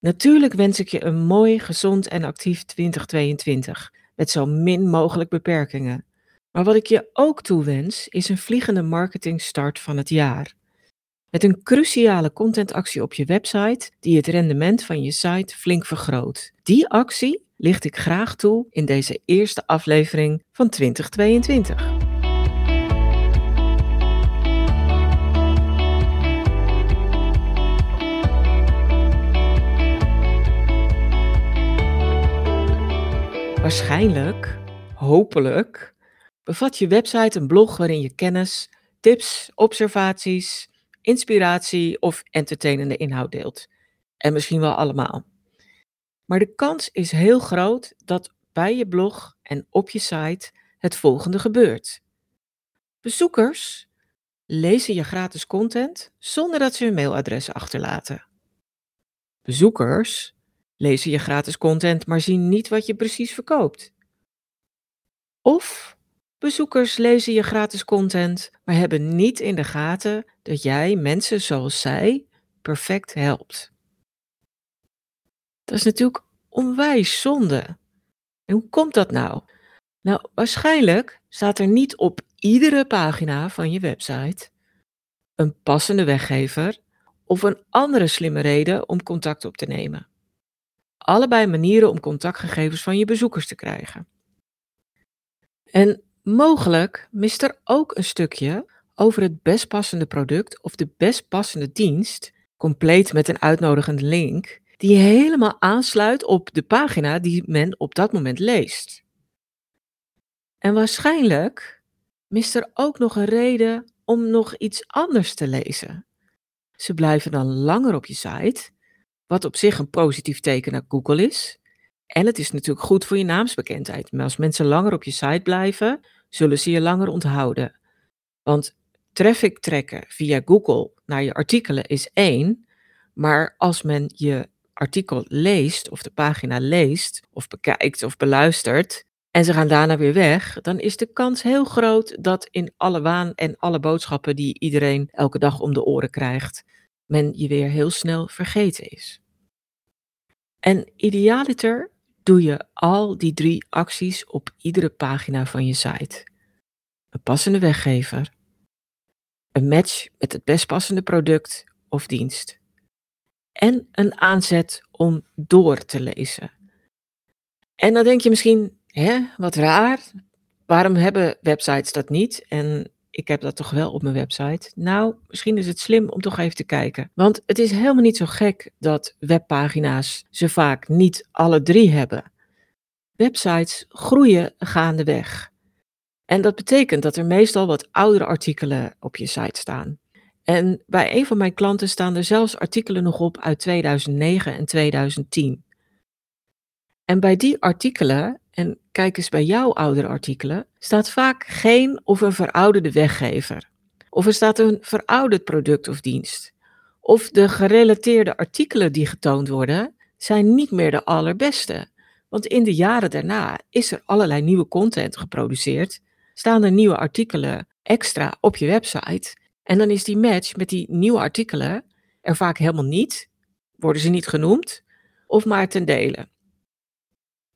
Natuurlijk wens ik je een mooi, gezond en actief 2022 met zo min mogelijk beperkingen. Maar wat ik je ook toewens is een vliegende marketingstart van het jaar. Met een cruciale contentactie op je website die het rendement van je site flink vergroot. Die actie licht ik graag toe in deze eerste aflevering van 2022. Waarschijnlijk, hopelijk, bevat je website een blog waarin je kennis, tips, observaties, inspiratie of entertainende inhoud deelt. En misschien wel allemaal. Maar de kans is heel groot dat bij je blog en op je site het volgende gebeurt. Bezoekers lezen je gratis content zonder dat ze hun mailadres achterlaten. Bezoekers lezen je gratis content, maar zien niet wat je precies verkoopt. Of bezoekers lezen je gratis content, maar hebben niet in de gaten dat jij mensen zoals zij perfect helpt. Dat is natuurlijk onwijs zonde. En hoe komt dat nou? Nou, waarschijnlijk staat er niet op iedere pagina van je website een passende weggever of een andere slimme reden om contact op te nemen allebei manieren om contactgegevens van je bezoekers te krijgen. En mogelijk mist er ook een stukje over het best passende product of de best passende dienst, compleet met een uitnodigende link, die helemaal aansluit op de pagina die men op dat moment leest. En waarschijnlijk mist er ook nog een reden om nog iets anders te lezen. Ze blijven dan langer op je site wat op zich een positief teken naar Google is. En het is natuurlijk goed voor je naamsbekendheid. Maar als mensen langer op je site blijven, zullen ze je langer onthouden. Want traffic trekken via Google naar je artikelen is één. Maar als men je artikel leest, of de pagina leest, of bekijkt of beluistert, en ze gaan daarna weer weg, dan is de kans heel groot dat in alle waan en alle boodschappen die iedereen elke dag om de oren krijgt, men je weer heel snel vergeten is. En idealiter doe je al die drie acties op iedere pagina van je site. Een passende weggever, een match met het best passende product of dienst en een aanzet om door te lezen. En dan denk je misschien, hè, wat raar, waarom hebben websites dat niet? En ik heb dat toch wel op mijn website. Nou, misschien is het slim om toch even te kijken. Want het is helemaal niet zo gek dat webpagina's ze vaak niet alle drie hebben. Websites groeien gaandeweg. En dat betekent dat er meestal wat oudere artikelen op je site staan. En bij een van mijn klanten staan er zelfs artikelen nog op uit 2009 en 2010. En bij die artikelen en kijk eens bij jouw oudere artikelen, staat vaak geen of een verouderde weggever. Of er staat een verouderd product of dienst. Of de gerelateerde artikelen die getoond worden, zijn niet meer de allerbeste. Want in de jaren daarna is er allerlei nieuwe content geproduceerd, staan er nieuwe artikelen extra op je website. En dan is die match met die nieuwe artikelen er vaak helemaal niet, worden ze niet genoemd, of maar ten dele.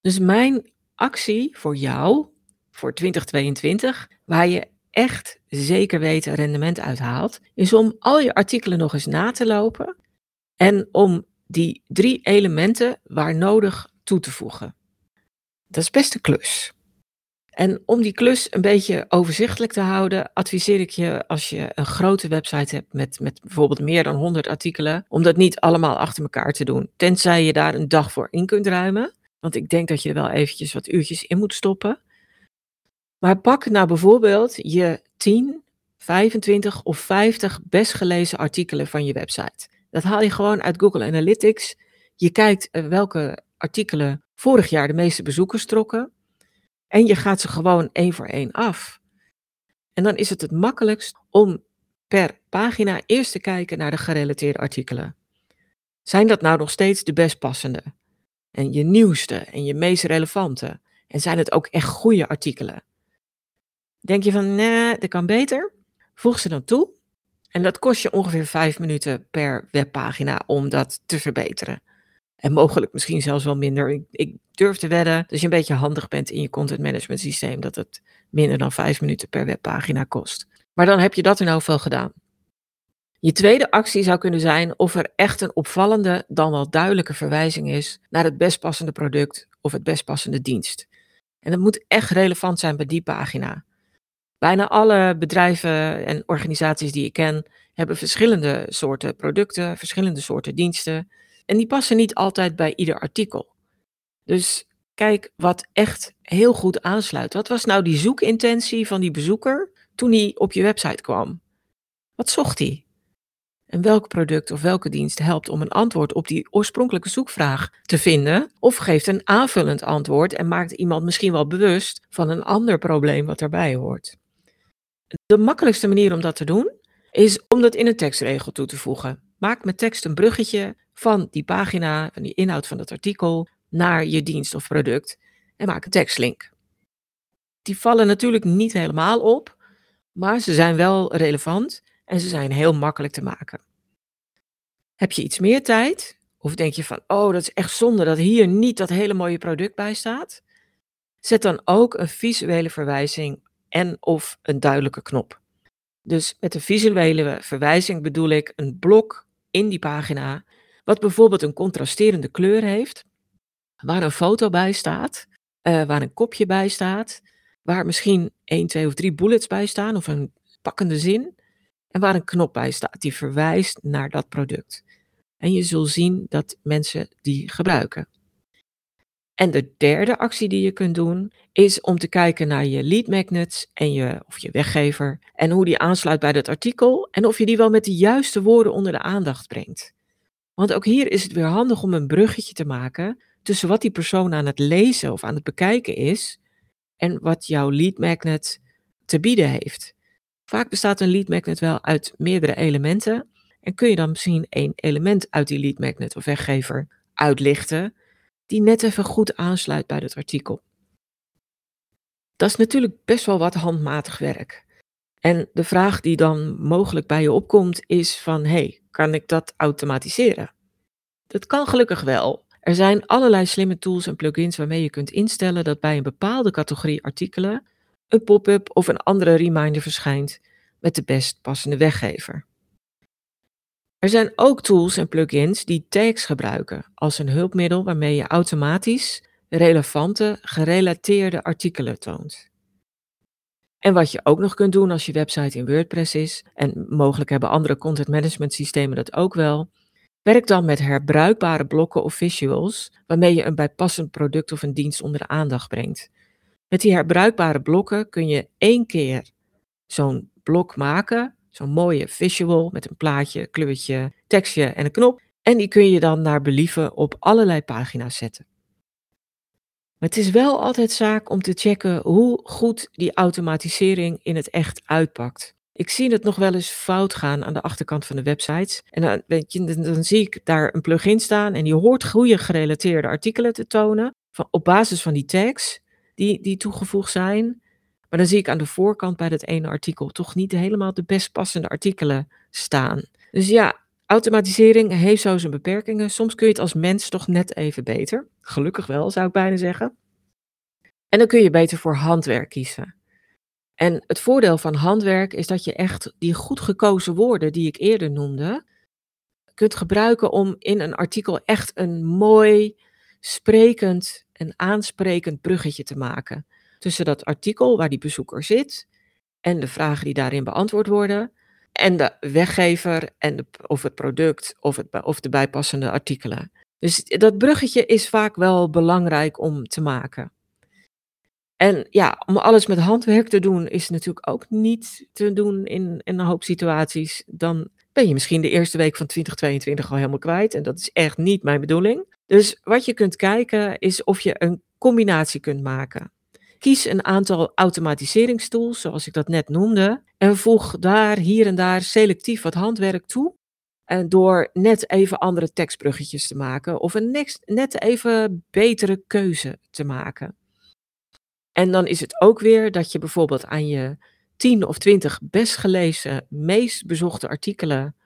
Dus mijn actie voor jou, voor 2022, waar je echt zeker weten rendement uithaalt, is om al je artikelen nog eens na te lopen en om die drie elementen waar nodig toe te voegen. Dat is best een klus. En om die klus een beetje overzichtelijk te houden, adviseer ik je als je een grote website hebt met, met bijvoorbeeld meer dan 100 artikelen, om dat niet allemaal achter elkaar te doen. Tenzij je daar een dag voor in kunt ruimen. Want ik denk dat je er wel eventjes wat uurtjes in moet stoppen. Maar pak nou bijvoorbeeld je 10, 25 of 50 best gelezen artikelen van je website. Dat haal je gewoon uit Google Analytics. Je kijkt eh, welke artikelen vorig jaar de meeste bezoekers trokken. En je gaat ze gewoon één voor één af. En dan is het het makkelijkst om per pagina eerst te kijken naar de gerelateerde artikelen. Zijn dat nou nog steeds de best passende? En je nieuwste en je meest relevante? En zijn het ook echt goede artikelen? Denk je van, nee, dat kan beter? Voeg ze dan toe. En dat kost je ongeveer vijf minuten per webpagina om dat te verbeteren. En mogelijk misschien zelfs wel minder. Ik, ik durf te wedden, als je een beetje handig bent in je content management systeem, dat het minder dan vijf minuten per webpagina kost. Maar dan heb je dat in elk geval gedaan. Je tweede actie zou kunnen zijn of er echt een opvallende, dan wel duidelijke verwijzing is naar het best passende product of het best passende dienst. En dat moet echt relevant zijn bij die pagina. Bijna alle bedrijven en organisaties die ik ken hebben verschillende soorten producten, verschillende soorten diensten. En die passen niet altijd bij ieder artikel. Dus kijk wat echt heel goed aansluit. Wat was nou die zoekintentie van die bezoeker toen hij op je website kwam? Wat zocht hij? En welk product of welke dienst helpt om een antwoord op die oorspronkelijke zoekvraag te vinden? Of geeft een aanvullend antwoord en maakt iemand misschien wel bewust van een ander probleem wat daarbij hoort? De makkelijkste manier om dat te doen is om dat in een tekstregel toe te voegen. Maak met tekst een bruggetje van die pagina, van die inhoud van dat artikel, naar je dienst of product en maak een tekstlink. Die vallen natuurlijk niet helemaal op, maar ze zijn wel relevant en ze zijn heel makkelijk te maken. Heb je iets meer tijd? Of denk je van, oh, dat is echt zonde dat hier niet dat hele mooie product bij staat? Zet dan ook een visuele verwijzing en of een duidelijke knop. Dus met een visuele verwijzing bedoel ik een blok in die pagina, wat bijvoorbeeld een contrasterende kleur heeft, waar een foto bij staat, uh, waar een kopje bij staat, waar misschien 1, 2 of 3 bullets bij staan of een pakkende zin, en waar een knop bij staat die verwijst naar dat product. En je zult zien dat mensen die gebruiken. En de derde actie die je kunt doen is om te kijken naar je lead magnets en je, of je weggever en hoe die aansluit bij dat artikel en of je die wel met de juiste woorden onder de aandacht brengt. Want ook hier is het weer handig om een bruggetje te maken tussen wat die persoon aan het lezen of aan het bekijken is en wat jouw lead magnet te bieden heeft. Vaak bestaat een lead magnet wel uit meerdere elementen en kun je dan misschien één element uit die lead magnet of weggever uitlichten die net even goed aansluit bij dat artikel. Dat is natuurlijk best wel wat handmatig werk. En de vraag die dan mogelijk bij je opkomt is van, hey, kan ik dat automatiseren? Dat kan gelukkig wel. Er zijn allerlei slimme tools en plugins waarmee je kunt instellen dat bij een bepaalde categorie artikelen een pop-up of een andere reminder verschijnt met de best passende weggever. Er zijn ook tools en plugins die tags gebruiken als een hulpmiddel waarmee je automatisch relevante, gerelateerde artikelen toont. En wat je ook nog kunt doen als je website in WordPress is, en mogelijk hebben andere content management systemen dat ook wel, werk dan met herbruikbare blokken of visuals waarmee je een bijpassend product of een dienst onder de aandacht brengt. Met die herbruikbare blokken kun je één keer zo'n blok maken Zo'n mooie visual met een plaatje, kleurtje, tekstje en een knop. En die kun je dan naar believen op allerlei pagina's zetten. Maar het is wel altijd zaak om te checken hoe goed die automatisering in het echt uitpakt. Ik zie het nog wel eens fout gaan aan de achterkant van de websites. En dan, weet je, dan zie ik daar een plugin staan en die hoort goede gerelateerde artikelen te tonen. Van, op basis van die tags die, die toegevoegd zijn. Maar dan zie ik aan de voorkant bij dat ene artikel toch niet helemaal de best passende artikelen staan. Dus ja, automatisering heeft zo zijn beperkingen. Soms kun je het als mens toch net even beter. Gelukkig wel, zou ik bijna zeggen. En dan kun je beter voor handwerk kiezen. En het voordeel van handwerk is dat je echt die goed gekozen woorden die ik eerder noemde, kunt gebruiken om in een artikel echt een mooi, sprekend en aansprekend bruggetje te maken tussen dat artikel waar die bezoeker zit en de vragen die daarin beantwoord worden en de weggever en de, of het product of, het, of de bijpassende artikelen. Dus dat bruggetje is vaak wel belangrijk om te maken. En ja, om alles met handwerk te doen is natuurlijk ook niet te doen in, in een hoop situaties. Dan ben je misschien de eerste week van 2022 al helemaal kwijt. En dat is echt niet mijn bedoeling. Dus wat je kunt kijken is of je een combinatie kunt maken. Kies een aantal automatiseringstools, zoals ik dat net noemde, en voeg daar hier en daar selectief wat handwerk toe. En door net even andere tekstbruggetjes te maken of een net even betere keuze te maken. En dan is het ook weer dat je bijvoorbeeld aan je 10 of 20 best gelezen, meest bezochte artikelen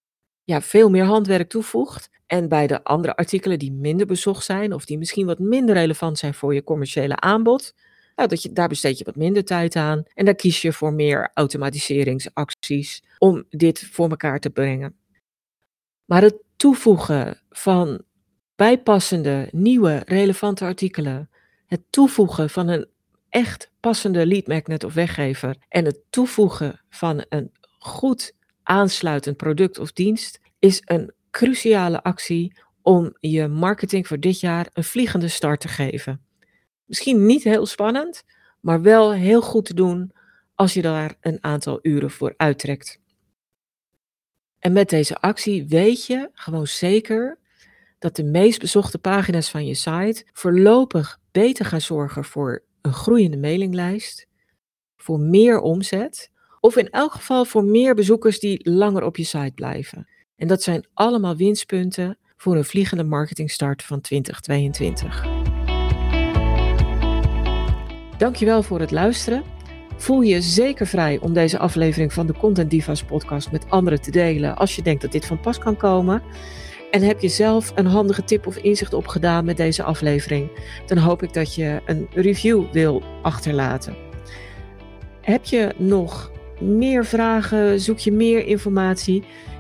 ja, veel meer handwerk toevoegt. En bij de andere artikelen die minder bezocht zijn of die misschien wat minder relevant zijn voor je commerciële aanbod, nou, dat je, daar besteed je wat minder tijd aan en daar kies je voor meer automatiseringsacties om dit voor elkaar te brengen. Maar het toevoegen van bijpassende, nieuwe, relevante artikelen, het toevoegen van een echt passende lead magnet of weggever en het toevoegen van een goed aansluitend product of dienst is een cruciale actie om je marketing voor dit jaar een vliegende start te geven. Misschien niet heel spannend, maar wel heel goed te doen als je daar een aantal uren voor uittrekt. En met deze actie weet je gewoon zeker dat de meest bezochte pagina's van je site voorlopig beter gaan zorgen voor een groeiende mailinglijst, voor meer omzet of in elk geval voor meer bezoekers die langer op je site blijven. En dat zijn allemaal winstpunten voor een vliegende marketingstart van 2022. Dankjewel voor het luisteren. Voel je zeker vrij om deze aflevering van de Content Divas podcast met anderen te delen als je denkt dat dit van pas kan komen. En heb je zelf een handige tip of inzicht opgedaan met deze aflevering, dan hoop ik dat je een review wil achterlaten. Heb je nog meer vragen? Zoek je meer informatie?